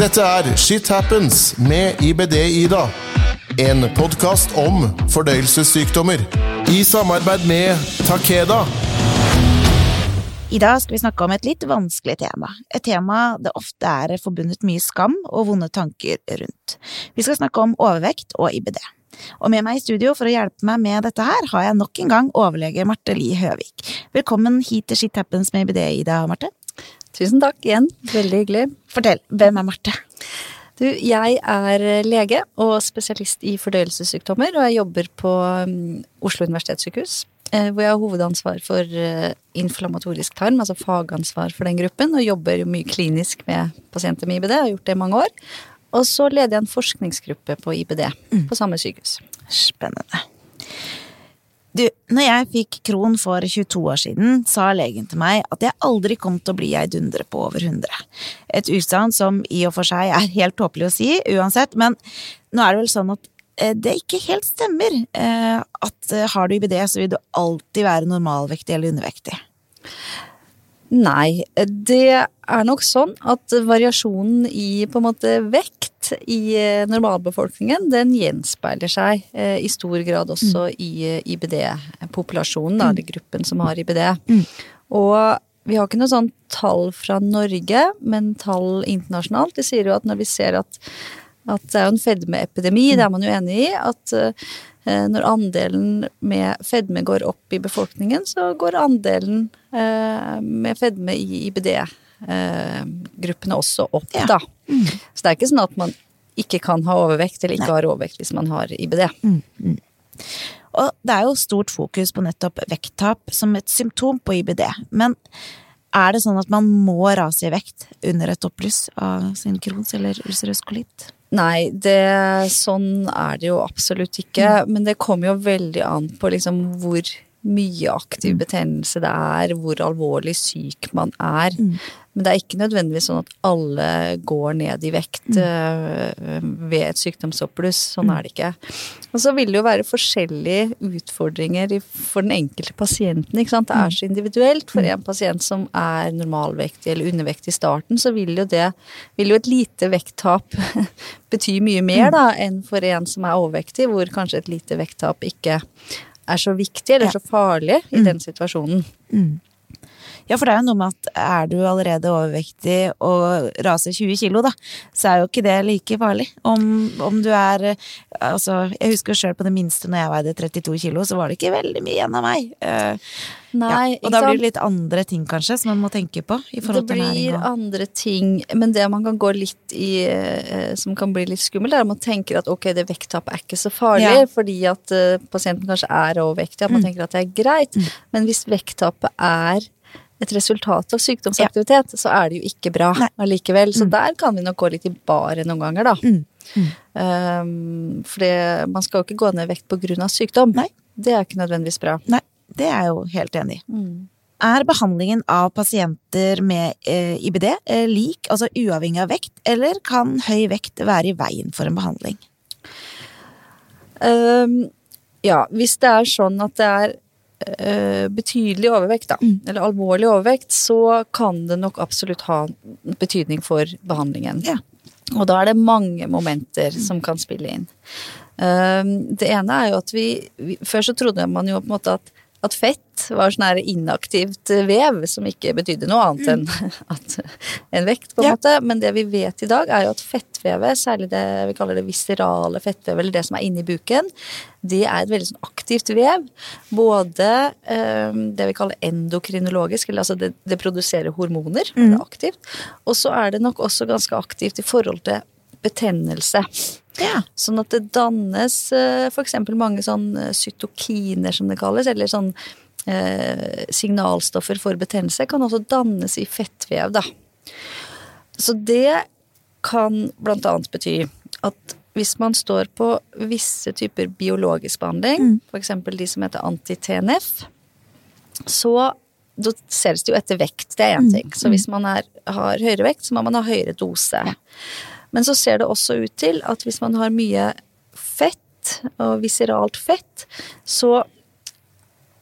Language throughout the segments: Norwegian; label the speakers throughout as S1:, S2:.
S1: Dette er Shit Happens med IBD-Ida. En podkast om fordøyelsessykdommer. I samarbeid med Takeda.
S2: I dag skal vi snakke om et litt vanskelig tema. Et tema det ofte er forbundet mye skam og vonde tanker rundt. Vi skal snakke om overvekt og IBD. Og med meg i studio for å hjelpe meg med dette her, har jeg nok en gang overlege Marte Li Høvik. Velkommen hit til Shit Happens med IBD, Ida Marte.
S3: Tusen takk igjen. Veldig hyggelig.
S2: Fortell, hvem er Marte?
S3: Du, jeg er lege og spesialist i fordøyelsessykdommer, og jeg jobber på um, Oslo universitetssykehus. Eh, hvor jeg har hovedansvar for uh, inflammatorisk tarm, altså fagansvar for den gruppen, og jobber jo mye klinisk med pasienter med IBD, har gjort det i mange år. Og så leder jeg en forskningsgruppe på IBD mm. på samme sykehus.
S2: Spennende. Du, når jeg fikk Kron for 22 år siden, sa legen til meg at jeg aldri kom til å bli ei dundre på over 100. Et utsagn som i og for seg er helt tåpelig å si, uansett, men nå er det vel sånn at eh, det ikke helt stemmer eh, at eh, har du IBD, så vil du alltid være normalvektig eller undervektig.
S3: Nei, det er nok sånn at variasjonen i på en måte vekt i eh, normalbefolkningen, den gjenspeiler seg eh, i stor grad også mm. i eh, IBD-populasjonen, mm. eller gruppen som har IBD. Mm. Og vi har ikke noe sånn tall fra Norge, men tall internasjonalt. De sier jo at når vi ser at, at det er jo en fedmeepidemi, mm. det er man jo enig i, at Eh, når andelen med fedme går opp i befolkningen, så går andelen med fedme i IBD-gruppene også opp, ja. da. Mm. Så det er ikke sånn at man ikke kan ha overvekt, eller ikke Nei. har overvekt hvis man har IBD. Mm. Mm.
S2: Og det er jo stort fokus på nettopp vekttap som et symptom på IBD. Men er det sånn at man må rase i vekt under et oppbluss av sin krons eller ulcerøs kolitt?
S3: Nei, det, sånn er det jo absolutt ikke. Mm. Men det kommer jo veldig an på liksom hvor mye aktiv mm. betennelse det er, hvor alvorlig syk man er. Mm. Men det er ikke nødvendigvis sånn at alle går ned i vekt mm. uh, ved et sykdomsoppbluss. Sånn mm. er det ikke. Og så vil det jo være forskjellige utfordringer for den enkelte pasienten. ikke sant? Det er mm. så individuelt. For en pasient som er normalvektig eller undervektig i starten, så vil jo det vil jo et lite vekttap bety mye mer da, enn for en som er overvektig, hvor kanskje et lite vekttap ikke er så viktig eller så farlig i den situasjonen. Mm.
S2: Ja, for det er jo noe med at er du allerede overvektig og raser 20 kilo, da, så er jo ikke det like farlig. Om, om du er Altså, jeg husker sjøl på det minste når jeg veide 32 kilo, så var det ikke veldig mye igjen av meg. Uh, Nei, ja, og da blir det litt andre ting, kanskje, som man må tenke på? i forhold
S3: til
S2: næring.
S3: Det blir andre ting, men det man kan gå litt i uh, som kan bli litt skummelt, er at man tenker at ok, det vekttapet er ikke så farlig, ja. fordi at uh, pasienten kanskje er overvektig, at man mm. tenker at det er greit. Mm. Men hvis vekttapet er et resultat av sykdomsaktivitet, ja. så er det jo ikke bra allikevel. Så mm. der kan vi nok gå litt i baret noen ganger, da. Mm. Mm. Um, for man skal jo ikke gå ned i vekt på grunn av sykdom. Nei. Det er ikke nødvendigvis bra.
S2: Nei, det er jeg jo helt enig i. Mm. Er behandlingen av pasienter med eh, IBD eh, lik, altså uavhengig av vekt, eller kan høy vekt være i veien for en behandling?
S3: Um, ja, hvis det er sånn at det er betydelig overvekt, da, mm. eller alvorlig overvekt, så kan det nok absolutt ha betydning for behandlingen. Ja. Og da er det mange momenter mm. som kan spille inn. Uh, det ene er jo at vi, vi Før så trodde man jo på en måte at at fett var sånn her inaktivt vev, som ikke betydde noe annet enn mm. at, en vekt, på en ja. måte. Men det vi vet i dag, er jo at fettvevet, særlig det vi kaller det viscerale fettvevet, eller det som er inni buken, det er et veldig sånn aktivt vev. Både eh, det vi kaller endokrinologisk, eller altså det, det produserer hormoner, mm. det er aktivt. Og så er det nok også ganske aktivt i forhold til betennelse. Ja. Sånn at det dannes eh, f.eks. mange sånn eh, cytokiner, som det kalles, eller sånn eh, signalstoffer for betennelse, kan også dannes i fettvev, da. Så det kan blant annet bety at hvis man står på visse typer biologisk behandling, mm. f.eks. de som heter anti-TNF, så da ses det jo etter vekt. Det er én mm. ting. Så hvis man er, har høyere vekt, så må man ha høyere dose. Ja. Men så ser det også ut til at hvis man har mye fett, og viseralt fett, så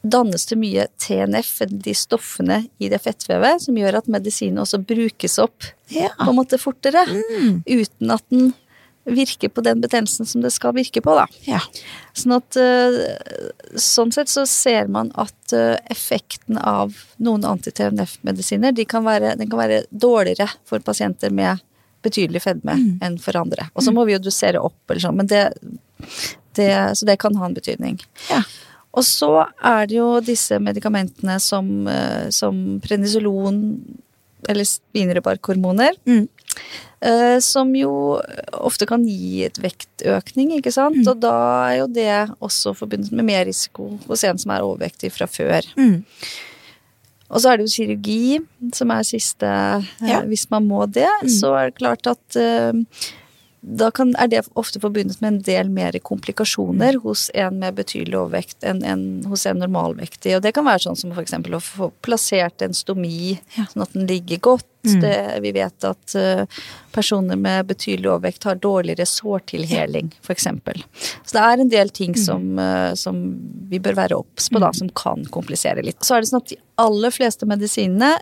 S3: dannes det mye TNF, de stoffene i det fettvevet, som gjør at medisinen også brukes opp
S2: Ja.
S3: på en måte fortere. Uten at den virker på den betennelsen som det skal virke på, da.
S2: Ja.
S3: Sånn at eh, Sånn sett så ser man at eh, effekten av noen anti-TNF-medisiner de den kan være dårligere for pasienter med betydelig fedme enn for andre. Og så må vi jo dosere opp, eller sånn, men det, det, så det kan ha en betydning.
S2: Ja.
S3: Og så er det jo disse medikamentene som, eh, som prednisolon, eller spinerebarkhormoner,
S2: Mm.
S3: eh, som jo ofte kan gi et vektøkning, ikke sant? Og da er jo det også forbundet med mer risiko hos en som er overvektig fra før.
S2: Mm.
S3: Og så er det jo kirurgi, som er siste eh,
S2: Ja.
S3: Hvis man må det, så er det klart at eh, da kan, er det ofte forbundet med en del mer komplikasjoner hos en med betydelig overvekt enn en, hos en normalvektig. Og det kan være sånn som f.eks. å få plassert en stomi,
S2: Ja.
S3: sånn at den ligger godt. Det, vi vet at uh, personer med betydelig overvekt har dårligere sårtilheling, f.eks. Så det er en del ting som, uh, som vi bør være obs på, da, som kan komplisere litt. Så er det sånn at de aller fleste medisinene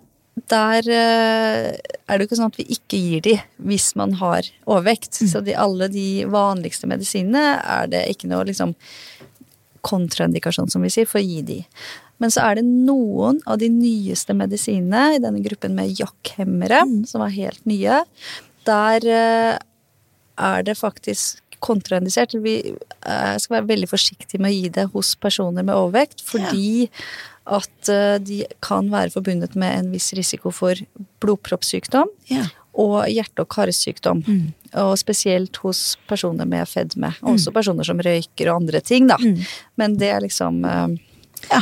S3: der eh, er det jo ikke sånn at vi ikke gir de hvis man har overvekt. Så de, alle de vanligste medisinene er det ikke noe liksom kontraindikasjon, som vi sier, for å gi de. Men så er det noen av de nyeste medisinene i denne gruppen med jakkhemmere, som er helt nye. Der eh, er det faktisk kontraindisert. Vi eh, skal være veldig forsiktige med å gi det hos personer med overvekt, fordi at eh, de kan være forbundet med en viss risiko for blodproppsykdom
S2: Ja.
S3: og hjerte- og karsykdom. Og spesielt hos personer med fedme. Og også personer som røyker og andre ting, da. Men det er liksom eh,
S2: Ja.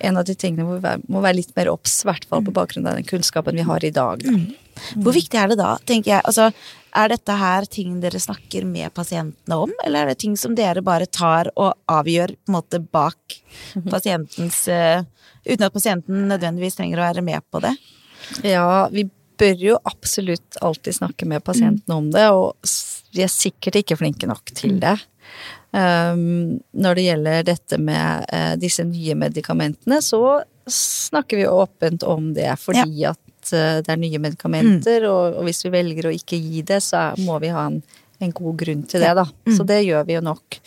S3: en av de tingene hvor vi må være litt mer obs, i hvert fall på bakgrunn av den kunnskapen vi har i dag. Da.
S2: Hvor viktig er det da, tenker jeg? Altså, er dette her ting dere snakker med pasientene om, eller er det ting som dere bare tar og avgjør på en måte bak pasientens uh, Uten at pasienten nødvendigvis trenger å være med på det?
S3: Ja, vi bør jo absolutt alltid snakke med pasientene om det, og vi er sikkert ikke flinke nok til det. Um, når det gjelder dette med uh, disse nye medikamentene, så snakker vi åpent om det fordi at eh, det er nye medikamenter, og, og hvis vi velger å ikke gi det, så må vi ha en, en god grunn til det, da. Så det gjør vi jo nok.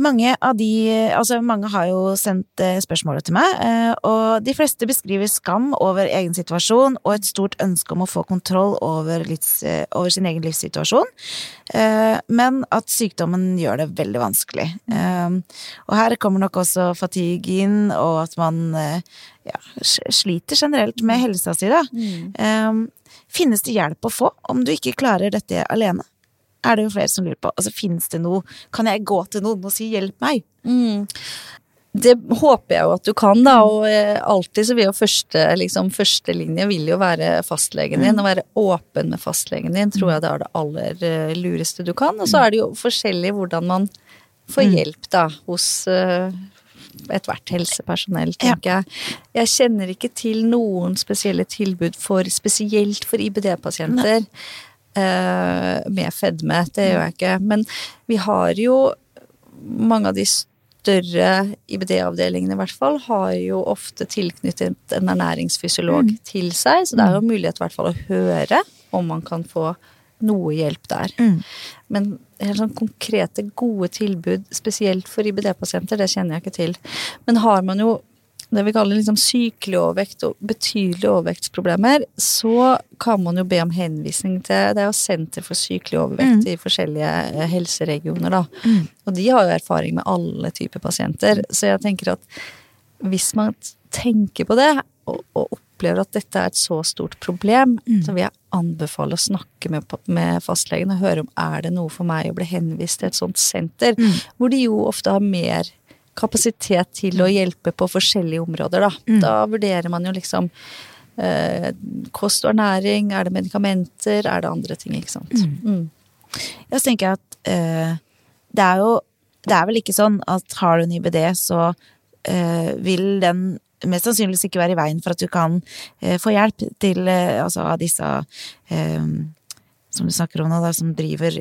S2: Mange av de, altså mange har jo sendt eh, spørsmålet til meg, eh, og de fleste beskriver skam over egen situasjon og et stort ønske om å få kontroll over, livs, eh, over sin egen livssituasjon, men at sykdommen gjør det veldig vanskelig. Og her kommer nok også fatigue inn, og at man ja, sliter generelt med helsa si, da. Mm. Finnes det hjelp å få om du ikke klarer dette alene? Er det jo flere som lurer på. Altså, finnes det noe Kan jeg gå til noen og si 'hjelp meg'?
S3: Det håper jeg jo at du kan, da. Og eh, alltid så vil jo første, liksom, førstelinje vil jo være fastlegen din. Å være åpen med fastlegen din tror jeg det er det aller eh, lureste du kan. Og så er det jo forskjellig hvordan man får hjelp, da, hos eh, ethvert helsepersonell, tenker jeg. Jeg kjenner ikke til noen spesielle tilbud for, spesielt for IBD-pasienter med fedme. Det gjør jeg ikke. Men vi har jo mange av de større IBD-avdelingene i hvert fall, har jo ofte tilknyttet en ernæringsfysiolog til seg, så det er jo mulighet i hvert fall å høre om man kan få noe hjelp der. Men helt sånn konkrete, gode tilbud, spesielt for IBD-pasienter, det kjenner jeg ikke til. Men har man jo det vi kaller liksom sykelig overvekt og betydelige overvektsproblemer, så kan man jo be om henvisning til Det er jo Senter for sykelig overvekt i forskjellige eh, helseregioner, da. Og de har jo erfaring med alle typer pasienter. Så jeg tenker at hvis man tenker på det, og, og opplever at dette er et så stort problem, så vil jeg anbefale å snakke med, med fastlegen og høre om er det noe for meg å bli henvist til et sånt senter, hvor de jo ofte har mer kapasitet til å hjelpe på forskjellige områder, da. Da vurderer man jo liksom eh, kost og ernæring, er det medikamenter, er det andre ting, ikke sant. Mm.
S2: Jeg så tenker jeg at eh, det er jo Det er vel ikke sånn at har du en IBD, så eh, vil den mest sannsynligvis ikke være i veien for at du kan eh, få hjelp til eh, altså av disse eh, som du snakker om nå, da, som driver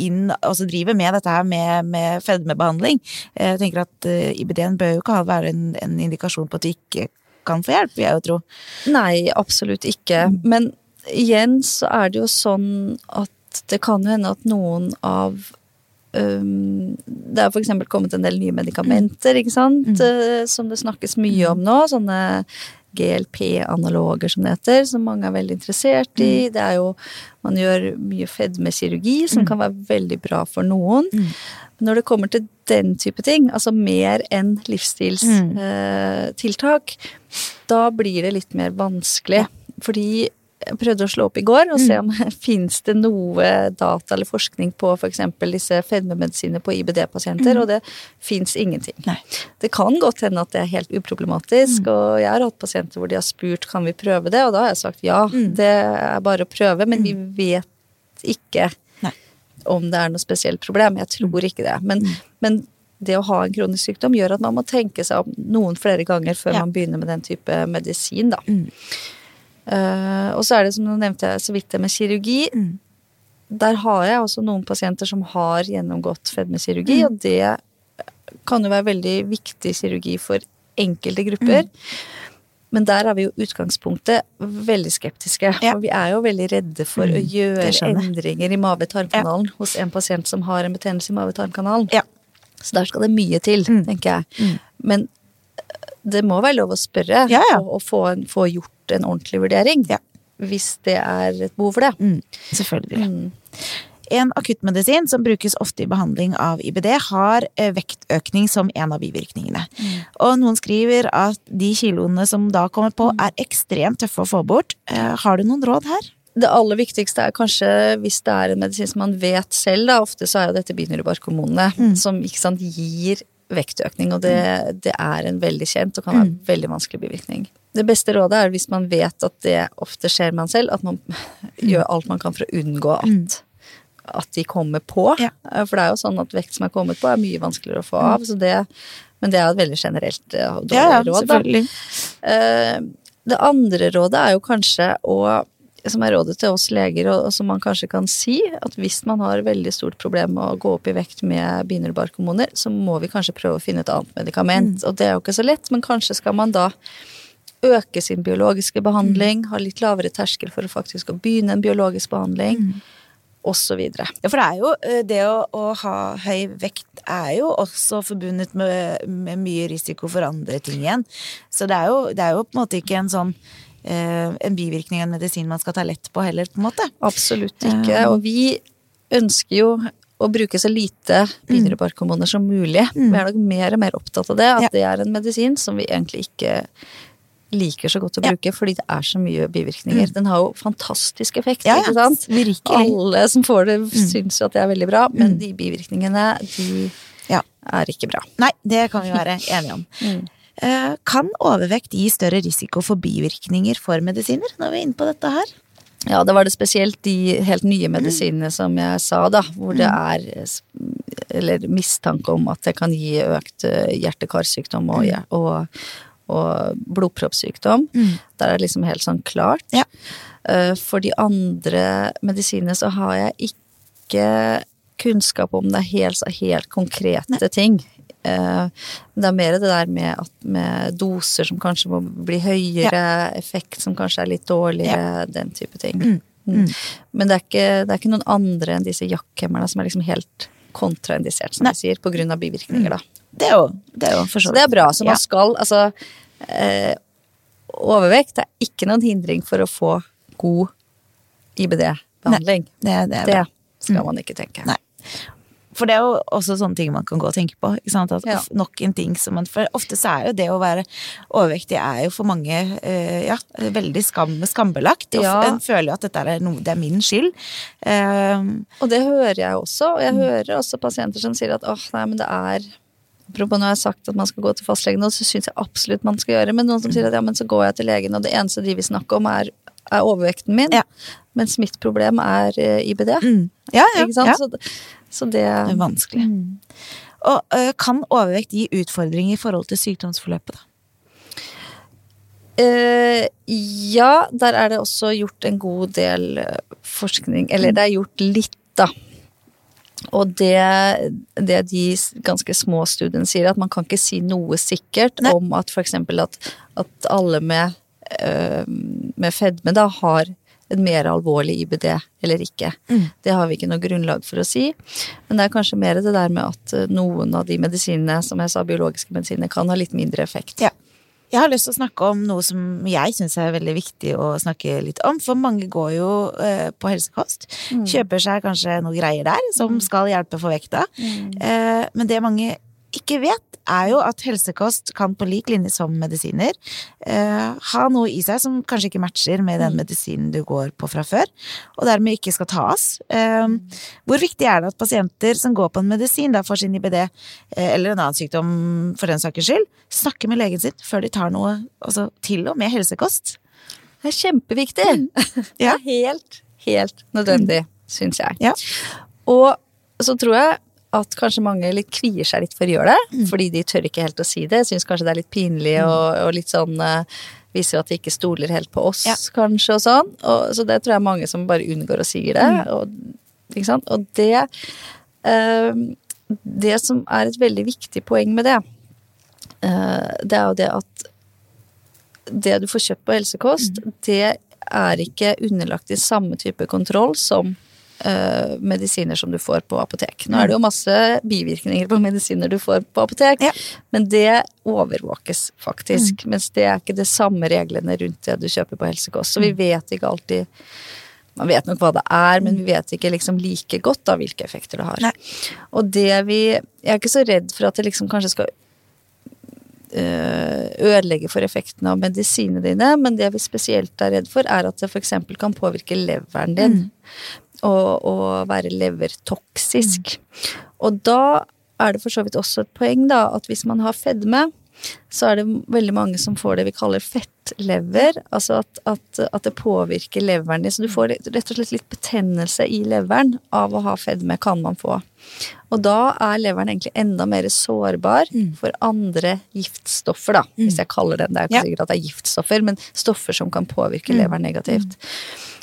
S2: inn, altså driver med dette her med, med fedmebehandling. Jeg tenker at uh, IBD-en bør jo ikke ha, være en, en, indikasjon på at vi ikke kan få hjelp, vil jeg jo tro.
S3: Nei, absolutt ikke. Men igjen så er det jo sånn at det kan jo hende at noen av um, Det er f.eks. kommet en del nye medikamenter, ikke sant, mm. uh, som det snakkes mye om nå. Sånne GLP-analoger, som det heter, som mange er veldig interessert i. Mm. Det er jo Man gjør mye fedmekirurgi, som mm. kan være veldig bra for noen. Mm. Når det kommer til den type ting, altså mer enn livsstilstiltak, mm. eh, da blir det litt mer vanskelig. Fordi jeg prøvde å slå opp i går og se mm. om det fins det noe data eller forskning på f.eks. For disse fedmemedisiner på IBD-pasienter, mm. og det fins ingenting. Nei. Det kan godt hende at det er helt uproblematisk, mm. og jeg har hatt pasienter hvor de har spurt kan vi prøve det, og da har jeg sagt ja, mm. det er bare å prøve, men vi mm. vet ikke Nei. om det er noe spesielt problem. Jeg tror mm. ikke det. Men, men det å ha en kronisk sykdom gjør at man må tenke seg om noen flere ganger før ja. man begynner med den type medisin, da. Mm. Uh, og så er det som du nevnte så vidt det med kirurgi. Mm. Der har jeg også noen pasienter som har gjennomgått fedmekirurgi, mm. og det kan jo være veldig viktig kirurgi for enkelte grupper. Mm. Men der er vi jo utgangspunktet veldig skeptiske. Ja. For vi er jo veldig redde for å mm. gjøre endringer i mave-tarmkanalen ja. hos en pasient som har en betennelse i mave-tarmkanalen. Ja. Så der skal det mye til, mm. tenker jeg. Mm. Men det må være lov å spørre og, og få, få gjort en ordentlig vurdering. Ja. Hvis det er et behov for det.
S2: Mm, selvfølgelig. Mm. En akuttmedisin som brukes ofte i behandling av IBD, har eh, vektøkning som en av bivirkningene. Mm. Og noen skriver at de kiloene som da kommer på, mm. er ekstremt tøffe å få bort. Eh, har du noen råd her?
S3: Det aller viktigste er kanskje hvis det er en medisin som man vet selv, da. Ofte så er jo dette binyrebarkhormonene mm. som ikke sant, gir vektøkning, og det, mm. det, er en veldig kjent og kan være en veldig vanskelig bivirkning. Det beste rådet er hvis man vet at det ofte skjer med man selv, at man gjør alt man kan for å unngå at, mm. at de kommer på. Ja. For det er jo sånn at vekt som er kommet på, er mye vanskeligere å få av. Mm. Det, men det er et veldig generelt eh, dårlig ja, råd. Da. Eh, det andre rådet er jo kanskje å som er rådet til oss leger, og, som man kanskje kan si, at hvis man har veldig stort problem med å gå opp i vekt med binyrbarkhormoner, så må vi kanskje prøve å finne et annet medikament. Mm. Og det er jo ikke så lett, men kanskje skal man da øke sin biologiske behandling, mm. ha litt lavere terskel for å faktisk å begynne en biologisk behandling. Mm. Og så videre.
S2: Ja, for det er jo eh, det å, å, ha høy vekt er jo også forbundet med, med, mye risiko for andre ting igjen. Så det er jo, det er jo på en måte ikke en sånn en bivirkning av en medisin man skal ta lett på heller, på en måte.
S3: Absolutt ikke. Eh. Og vi ønsker jo å bruke så lite binyrbarkhormoner som mulig. Mm. Vi er nok mer og mer opptatt av det, at ja. det er en medisin som vi egentlig ikke liker så godt å bruke ja. fordi det er så mye bivirkninger. Mm. Den har jo fantastisk effekt, ja, ikke sant? Virkelig. Alle som får det, mm. syns jo at det er veldig bra, men mm. de bivirkningene, de ja. er ikke bra.
S2: Nei, det kan vi være enige om. Mm. Eh, kan overvekt gi større risiko for bivirkninger for medisiner, når vi er inne på dette her?
S3: Ja, det var det spesielt de helt nye medisinene mm. som jeg sa, da, hvor det mm. er eller mistanke om at det kan gi økt eh, hjerte-karsykdom og, og, og blodproppsykdom. Mm. Der er det liksom helt sånn klart. Ja. Eh, for de andre medisinene så har jeg ikke kunnskap om det helt, helt konkrete Nei. ting. Eh, det er mer det der med, at, med, doser som kanskje må bli høyere, ja. effekt som kanskje er litt dårligere, ja. den type ting. Mm. Mm. mm. Men det er, ikke, det er, ikke, noen andre enn disse jakkhemmerne som er liksom helt kontraindisert, som Nei. de sier, av bivirkninger, da.
S2: Det er jo, det er jo for så
S3: vidt. Det er bra. Så man skal altså eh, Overvekt er ikke noen hindring for å få god IBD-behandling. Det, det, det, skal mm. man ikke tenke.
S2: Nei. For det er jo også sånne ting man kan gå og tenke på. At ja. Nok en ting som man For ofte så er jo det å være overvektig er jo for mange uh, ja, veldig skam, skambelagt. Ja. en føler jo at dette er noe, det er min skyld. Um,
S3: og det hører jeg også. Og jeg mm. hører også pasienter som sier at åh, nei, men det er Apropos når jeg har sagt at man skal gå til fastlegen, og så syns jeg absolutt man skal gjøre Men noen som sier at ja, men så går jeg til legen, og det eneste de vil snakke om, er, er overvekten min. Ja. Mens mitt problem er eh, IBD. Mm.
S2: Ja, ja,
S3: Ikke sant? Så, så, det,
S2: det er vanskelig. Mm. Og ø, kan overvekt gi utfordringer i forhold til sykdomsforløpet, da?
S3: Uh, ja, der er det også gjort en god del forskning Eller det er gjort litt, da. Og det, det de ganske små studiene sier, at man kan ikke si noe sikkert
S2: Nei.
S3: om at f.eks. At, at alle med, øh, med fedme da har en mer alvorlig IBD eller ikke. Det har vi ikke noe grunnlag for å si. Men det er kanskje mer det der med at øh, noen av de medisinene, som jeg sa, biologiske medisiner, kan ha litt mindre effekt.
S2: Ja. Jeg har lyst til å snakke om noe som jeg syns er veldig viktig å snakke litt om. For mange går jo eh, på helsekost. Kjøper seg kanskje noe greier der som skal hjelpe for vekta. Eh, men det mange ikke vet, er jo at helsekost kan på lik linje som medisiner eh, ha noe i seg som kanskje ikke matcher med den medisinen du går på fra før, og dermed ikke skal tas. Eh, hvor viktig er det at pasienter som går på en medisin da for sin IBD, eh, eller en annen sykdom for den saks skyld, snakker med legen sin før de tar noe, altså til og med helsekost?
S3: Det er kjempeviktig! Det
S2: Ja.
S3: er helt, helt nødvendig, syns jeg.
S2: Ja.
S3: Og så tror jeg at kanskje mange litt kvier seg litt for å gjøre det, fordi de tør ikke helt å si det. Syns kanskje det er litt pinlig og, og litt sånn uh, Viser jo at de ikke stoler helt på oss,
S2: Ja.
S3: kanskje, og sånn. Og, så det tror jeg er mange som bare unngår å si det. Og, ikke sant? og det uh, Det som er et veldig viktig poeng med det, uh, det er jo det at det du får kjøpt på helsekost, det er ikke underlagt i samme type kontroll som eh, medisiner som du får på apotek. Nå er det jo masse bivirkninger på medisiner du får på apotek,
S2: Ja.
S3: men det overvåkes faktisk. Mens det er ikke det samme reglene rundt det du kjøper på helsekost. Så vi vet ikke alltid man vet nok hva det er, men vi vet ikke liksom like godt da hvilke effekter det har.
S2: Nei.
S3: Og det vi Jeg er ikke så redd for at det liksom kanskje skal øh, ødelegge for effekten av medisinene dine, men det vi spesielt er redd for, er at det f.eks. kan påvirke leveren din. Og, og være levertoksisk. Og da er det for så vidt også et poeng da, at hvis man har fedme, så er det veldig mange som får det vi kaller fettlever. Altså at, at, at det påvirker leveren din. Så du får rett og slett litt betennelse i leveren av å ha fedme, kan man få. Og da er leveren egentlig enda mer sårbar for andre giftstoffer, da. Hvis jeg kaller det det. er ikke sikkert at det er giftstoffer, men stoffer som kan påvirke leveren negativt.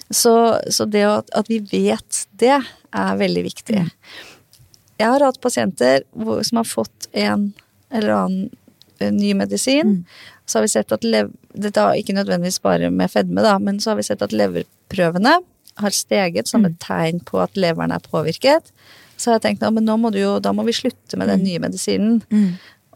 S3: Så, så det at, at vi vet det, er veldig viktig. Jeg har hatt pasienter hvor, som har fått en eller annen eh, ny medisin. Så har vi sett at lev, Dette er ikke nødvendigvis bare med fedme, da, men så har vi sett at leverprøvene har steget som et tegn på at leveren er påvirket. Så har jeg tenkt at nå må du jo, da må vi slutte med den nye medisinen.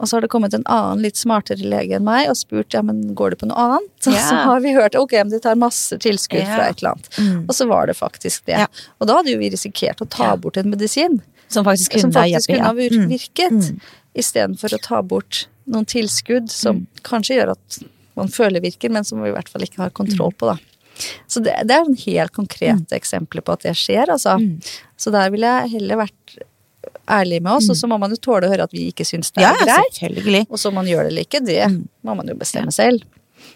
S3: Og så har det kommet en annen litt smartere lege enn meg og spurt ja, men går det på noe annet. Og
S2: Ja.
S3: så har vi hørt ok, men de tar masse tilskudd
S2: yeah.
S3: fra et eller annet. Og så var det faktisk det.
S2: Ja.
S3: Og da hadde jo vi risikert å ta bort en medisin
S2: Som faktisk kunne
S3: som faktisk kunne ha virket.
S2: Mm.
S3: Mm. istedenfor å ta bort noen tilskudd som
S2: Mm.
S3: kanskje gjør at man føler virker, men som vi i hvert fall ikke har kontroll
S2: Mm.
S3: på. da. Så det, det er en helt konkrete eksempler på at det skjer, altså.
S2: Mm.
S3: Så der ville jeg heller vært ærlig med oss, og så må man jo tåle å høre at vi ikke syns det
S2: er Ja,
S3: greit. Og så om man gjør det eller ikke, det må man jo bestemme selv.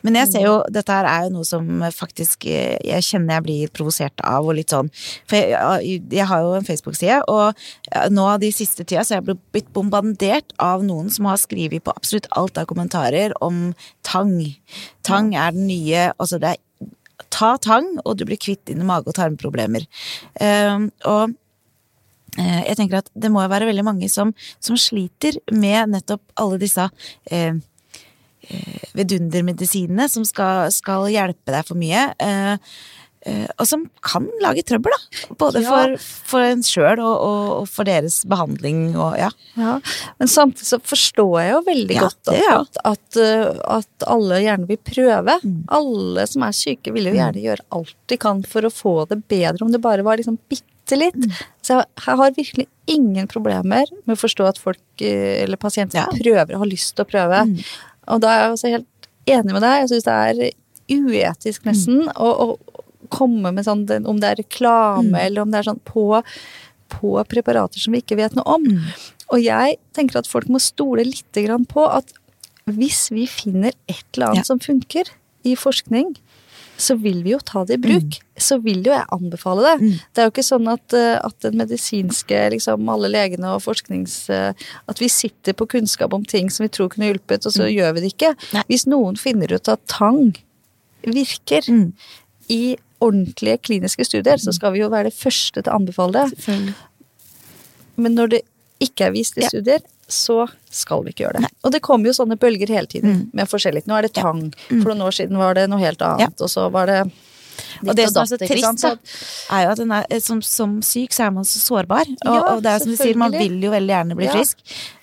S2: Men jeg ser jo, dette her er jo noe som faktisk jeg kjenner jeg blir provosert av, og litt sånn For jeg, jeg har jo en Facebook-side, og ja, nå de siste tida så er jeg blitt bombardert av noen som har skrevet på absolutt alt av kommentarer om tang. Tang er den nye Altså, det er Ta tang, og du blir kvitt dine mage- og tarmproblemer. Um, og jeg tenker at det må jo være veldig mange som, som sliter med nettopp alle disse eh, vidundermedisinene som skal, skal hjelpe deg for mye. eh, eh, og som kan lage trøbbel, da. Både
S3: Ja.
S2: for, for en sjøl og, og, og for deres behandling og ja.
S3: Ja, Men samtidig så forstår jeg jo veldig
S2: Ja,
S3: godt at, at, at, at alle gjerne vil prøve.
S2: Mm.
S3: Alle som er syke, vil jo gjerne gjøre alt de kan for å få det bedre, om det bare var liksom bitte litt.
S2: Mm.
S3: Så jeg, har virkelig ingen problemer med å forstå at folk, uh, eller pasienter,
S2: Ja. Mm.
S3: prøver og har lyst til å prøve. Og da er jeg også helt enig med deg. Jeg syns det er uetisk
S2: Mm.
S3: nesten å, å komme med sånn, om det er reklame
S2: Mm.
S3: eller om det er sånn på på preparater som vi ikke vet noe om.
S2: Mm.
S3: Og jeg tenker at folk må stole litt grann på at hvis vi finner et eller annet
S2: Ja.
S3: som funker i forskning, så vil vi jo ta det i bruk. Så vil jo jeg anbefale det.
S2: Mm.
S3: Det er jo ikke sånn at, eh, at den medisinske, liksom alle legene og forsknings... eh, At vi sitter på kunnskap om ting som vi tror kunne hjulpet, og så gjør vi det ikke.
S2: Nei.
S3: Hvis noen finner ut at tang virker
S2: Mm.
S3: i ordentlige kliniske studier, så skal vi jo være det første til å anbefale det. Men når det ikke er vist i
S2: Ja.
S3: studier, så skal vi ikke gjøre det. Og det kommer jo sånne bølger hele tiden
S2: Mm.
S3: med forskjellig. Nå er det tang. For noen år siden var det noe helt annet, og så var det
S2: Og det som er så trist, er jo at den er, eh, som, som syk så er man så sårbar. Og,
S3: Ja,
S2: og det er som du sier, man vil jo veldig gjerne bli
S3: Ja.
S2: frisk,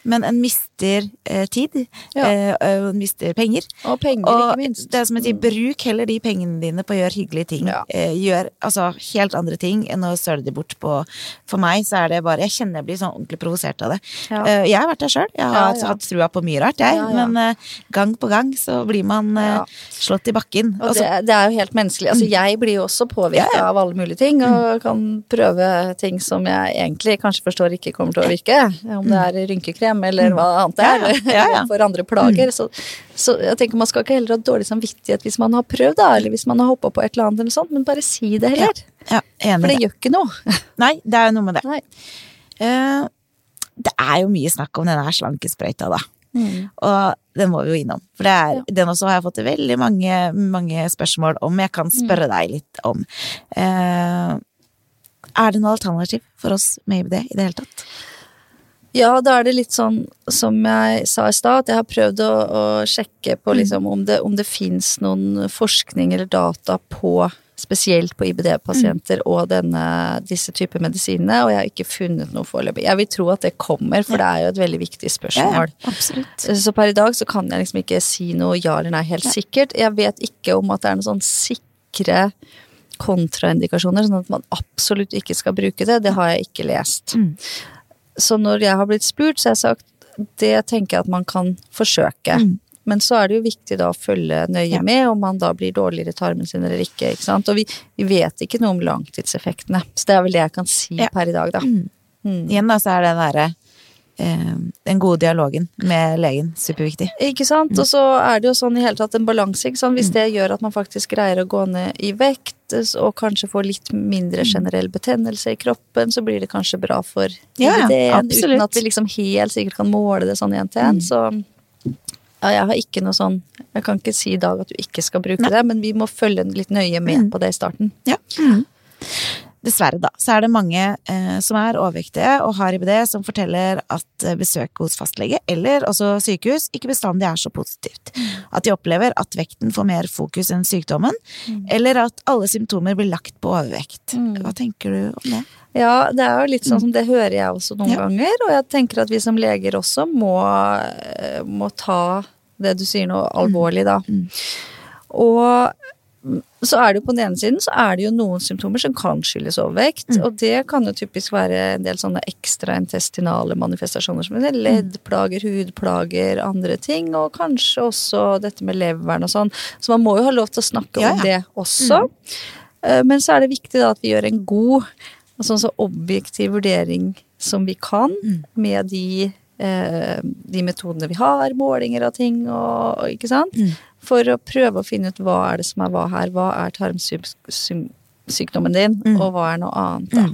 S2: men en mister eh, tid.
S3: Ja.
S2: Eh, en mister penger.
S3: Og penger,
S2: Og
S3: ikke minst.
S2: det er som jeg sier, bruk heller de pengene dine på å gjøre hyggelige ting.
S3: Ja.
S2: Eh, gjør altså helt andre ting enn å søle de bort på For meg så er det bare Jeg kjenner jeg blir sånn ordentlig provosert av det.
S3: Ja.
S2: Eh, jeg har vært der sjøl. Jeg har altså hatt trua på mye rart, jeg. Men eh, gang på gang så blir man eh, slått i bakken.
S3: Og
S2: Altså,
S3: det, det er jo helt menneskelig. Altså, jeg blir jo også påvirka av alle mulige ting, og kan prøve ting som jeg egentlig kanskje forstår ikke kommer til å virke. Om det er rynkekrem eller hva annet det er.
S2: Ja, ja. Ja, ja.
S3: For andre plager. Så, så jeg tenker man skal ikke heller ha dårlig samvittighet hvis man har prøvd, da, eller hvis man har hoppa på et eller annet eller sånt, men bare si det heller.
S2: ja, enig
S3: For det gjør ikke noe.
S2: Nei, det er jo noe med det. Eh, det er jo mye snakk om denne slankesprøyta, da.
S3: Mm.
S2: Og den må vi jo innom. For det er, den også har jeg fått veldig mange, mange spørsmål om. Jeg kan
S3: Mm.
S2: spørre deg litt om. Eh, er det noe alternativ for oss med IBD i det hele tatt?
S3: Ja, da er det litt sånn som jeg sa i stad, at jeg har prøvd å, å sjekke på liksom om det, om det fins noen forskning eller data på Spesielt på IBD-pasienter og denne, disse typer medisinene, og jeg har ikke funnet noe foreløpig. Jeg vil tro at det kommer, for det er jo et veldig viktig spørsmål.
S2: absolutt.
S3: Så per i dag så kan jeg liksom ikke si noe ja eller nei helt sikkert. Jeg vet ikke om at det er noen sånn sikre kontraindikasjoner, sånn at man absolutt ikke skal bruke det. Det har jeg ikke lest.
S2: Mm.
S3: Så når jeg har blitt spurt, så har jeg sagt det tenker jeg at man kan forsøke.
S2: Mm.
S3: Men så er det jo viktig da å følge nøye
S2: Ja.
S3: med om man da blir dårligere i tarmen sin eller ikke. ikke sant? Og vi, vi vet ikke noe om langtidseffektene. Så det er vel det jeg kan si
S2: Ja.
S3: per i dag, da.
S2: Mm. Igjen da, så er den derre eh, den gode dialogen med legen superviktig.
S3: Ikke sant? Og så er det jo sånn i hele tatt en balanse. ikke sant? Hvis det gjør at man faktisk greier å gå ned i vekt, og kanskje få litt mindre generell betennelse i kroppen, så blir det kanskje bra for
S2: Ja,
S3: ideen.
S2: Absolutt.
S3: uten at vi liksom helt sikkert kan måle det sånn én til én. Så ja, jeg har ikke noe sånn Jeg kan ikke si i dag at du ikke skal bruke
S2: Nei.
S3: det, men vi må følge litt nøye med på det i starten.
S2: Ja. Dessverre, da, så er det mange eh, som er overvektige og har IBD, som forteller at eh, besøk hos fastlege, eller også sykehus, ikke bestandig er så positivt. At de opplever at vekten får mer fokus enn sykdommen, eller at alle symptomer blir lagt på overvekt. Hva tenker du om det?
S3: Ja, det er jo litt sånn som det hører jeg også noen
S2: Ja.
S3: ganger, og jeg tenker at vi som leger også må, eh, må ta det du sier nå alvorlig, da. Og så er det jo på den ene siden så er det jo noen symptomer som kan skyldes overvekt, og det kan jo typisk være en del sånne ekstraintestinale manifestasjoner som leddplager, hudplager, andre ting, og kanskje også dette med leveren og sånn. Så man må jo ha lov til å snakke
S2: Ja,
S3: om det også. Mm. Men så er det viktig da at vi gjør en god, sånn så objektiv vurdering som vi kan med de, eh, de metodene vi har, målinger av ting og, og ikke sant? For å prøve å finne ut hva er det som er hva her, hva er tarmsykdommen din, og hva er noe annet da.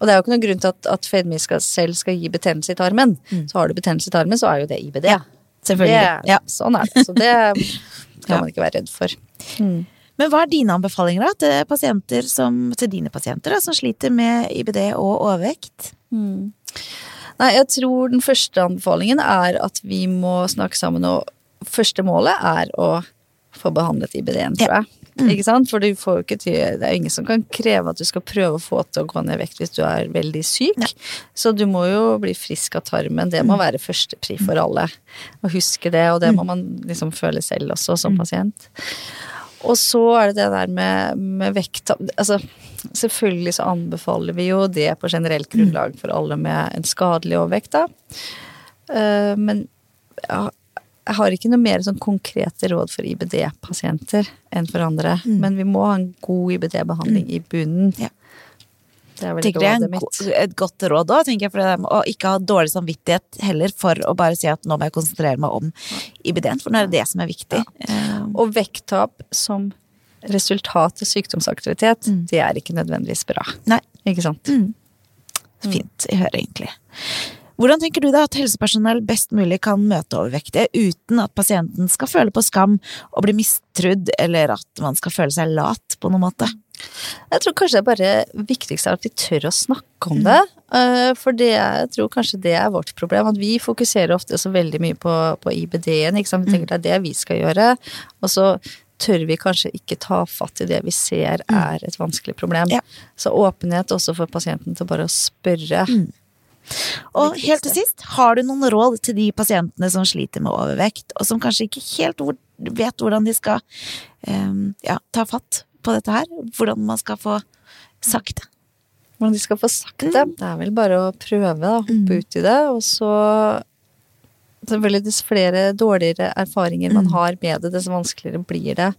S3: Og det er jo ikke noen grunn til at, at fedme selv skal gi betennelse i tarmen. Så har du betennelse i tarmen, så er jo det IBD.
S2: Ja, Selvfølgelig.
S3: Det,
S2: Ja.
S3: Sånn er det. Så det skal man ikke være redd for.
S2: Men hva er dine anbefalinger da, til, som, til dine pasienter da, som sliter med IBD og overvekt?
S3: Nei, jeg tror den første anbefalingen er at vi må snakke sammen, og første målet er å få behandlet IBD-en, tror jeg. Ikke sant? For du får jo ikke til, det er ingen som kan kreve at du skal prøve å få til å gå ned i vekt hvis du er veldig syk. Så du må jo bli frisk av tarmen. Det må være førstepri for alle. Å huske det, og det må man liksom føle selv også som pasient. Og så er det det der med, med vekt Altså, selvfølgelig så anbefaler vi jo det på generelt grunnlag for alle med en skadelig overvekt, da. Eh, men ja, jeg har ikke noe mer sånn konkrete råd for IBD-pasienter enn for andre. Men vi må ha en god IBD-behandling i bunnen.
S2: Ja.
S3: Det er vel
S2: Tenker er
S3: rådet mitt.
S2: go- et godt råd òg, tenker jeg, for det, å ikke ha dårlig samvittighet heller for å bare si at nå må jeg konsentrere meg om IBD-en, for nå er det det som er viktig. Ja.
S3: Og vekttap som resultat av sykdomsaktivitet, det er ikke nødvendigvis bra.
S2: nei,
S3: Ikke sant?
S2: fint. Jeg hører egentlig. Hvordan tenker du da at helsepersonell best mulig kan møte overvektige uten at pasienten skal føle på skam og bli mistrudd, eller at man skal føle seg lat på noen måte?
S3: Jeg tror kanskje det bare viktigste er at vi tør å snakke om det. Eh, For det, jeg tror kanskje det er vårt problem. At vi fokuserer ofte så veldig mye på, på IBD-en. Vi tenker det er det vi skal gjøre. Og så tør vi kanskje ikke ta fatt i det vi ser er et vanskelig problem.
S2: Ja.
S3: Så åpenhet også for pasienten til bare å spørre.
S2: Og helt til sist, har du noen råd til de pasientene som sliter med overvekt, og som kanskje ikke helt vet hvordan de skal um, ja, ta fatt på dette her? Hvordan man skal få sagt det?
S3: Hvordan de skal få sagt det. Det er vel bare å prøve, da. Hoppe ut i det. Og så Selvfølgelig, dess flere dårligere erfaringer man har med det, dess vanskeligere blir det.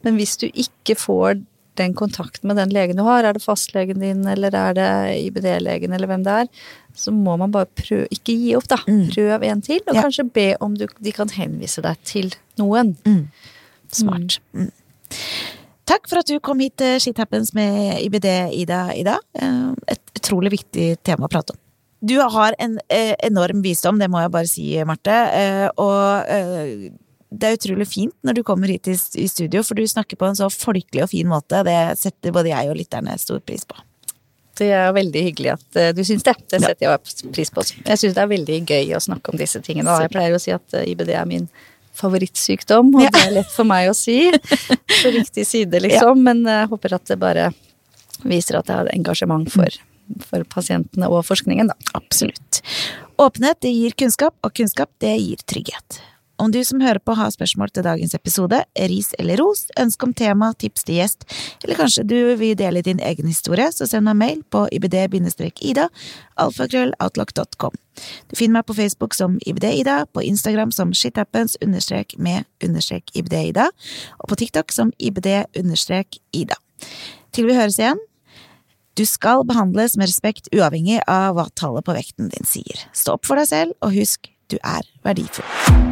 S3: Men hvis du ikke får den kontakten med den legen du har, er det fastlegen din, eller er det IBD-legen, eller hvem det er, så må man bare prøve Ikke gi opp, da. Prøv en til, og
S2: Ja.
S3: kanskje be om du, de kan henvise deg til noen.
S2: Smart. Mm. Takk for at du kom hit til Shit Happens med IBD, Ida. Ida. Eh, Et utrolig viktig tema å prate om. Du har en eh, enorm visdom, det må jeg bare si, Marte. eh, Og eh, det er utrolig fint når du kommer hit i studio, for du snakker på en så folkelig og fin måte. Det setter både jeg og lytterne stor pris på.
S3: Det er veldig hyggelig at eh, du syns det. Det setter jeg pris på. Jeg syns det er veldig gøy å snakke om disse tingene. Jeg pleier å si at eh, IBD er min favorittsykdom, og
S2: Ja.
S3: det er lett for meg å si. På riktig side, liksom. Men jeg håper at det bare viser at jeg har engasjement for, for pasientene og forskningen, da.
S2: Absolutt. Åpenhet det gir kunnskap, og kunnskap det gir trygghet. Om du som hører på har spørsmål til dagens episode, ris eller ros, ønske om tema, tips til gjest, eller kanskje du vil dele din egen historie, så send meg mail på ibd-ida, alfakrølloutlook.com. Du finner meg på Facebook som ibd-ida, på Instagram som shithappens understrek med understrek ibd-ida, og på TikTok som ibd-ida. Til vi høres igjen, du skal behandles med respekt uavhengig av hva tallet på vekten din sier. Stå opp for deg selv, og husk, du er verdifull.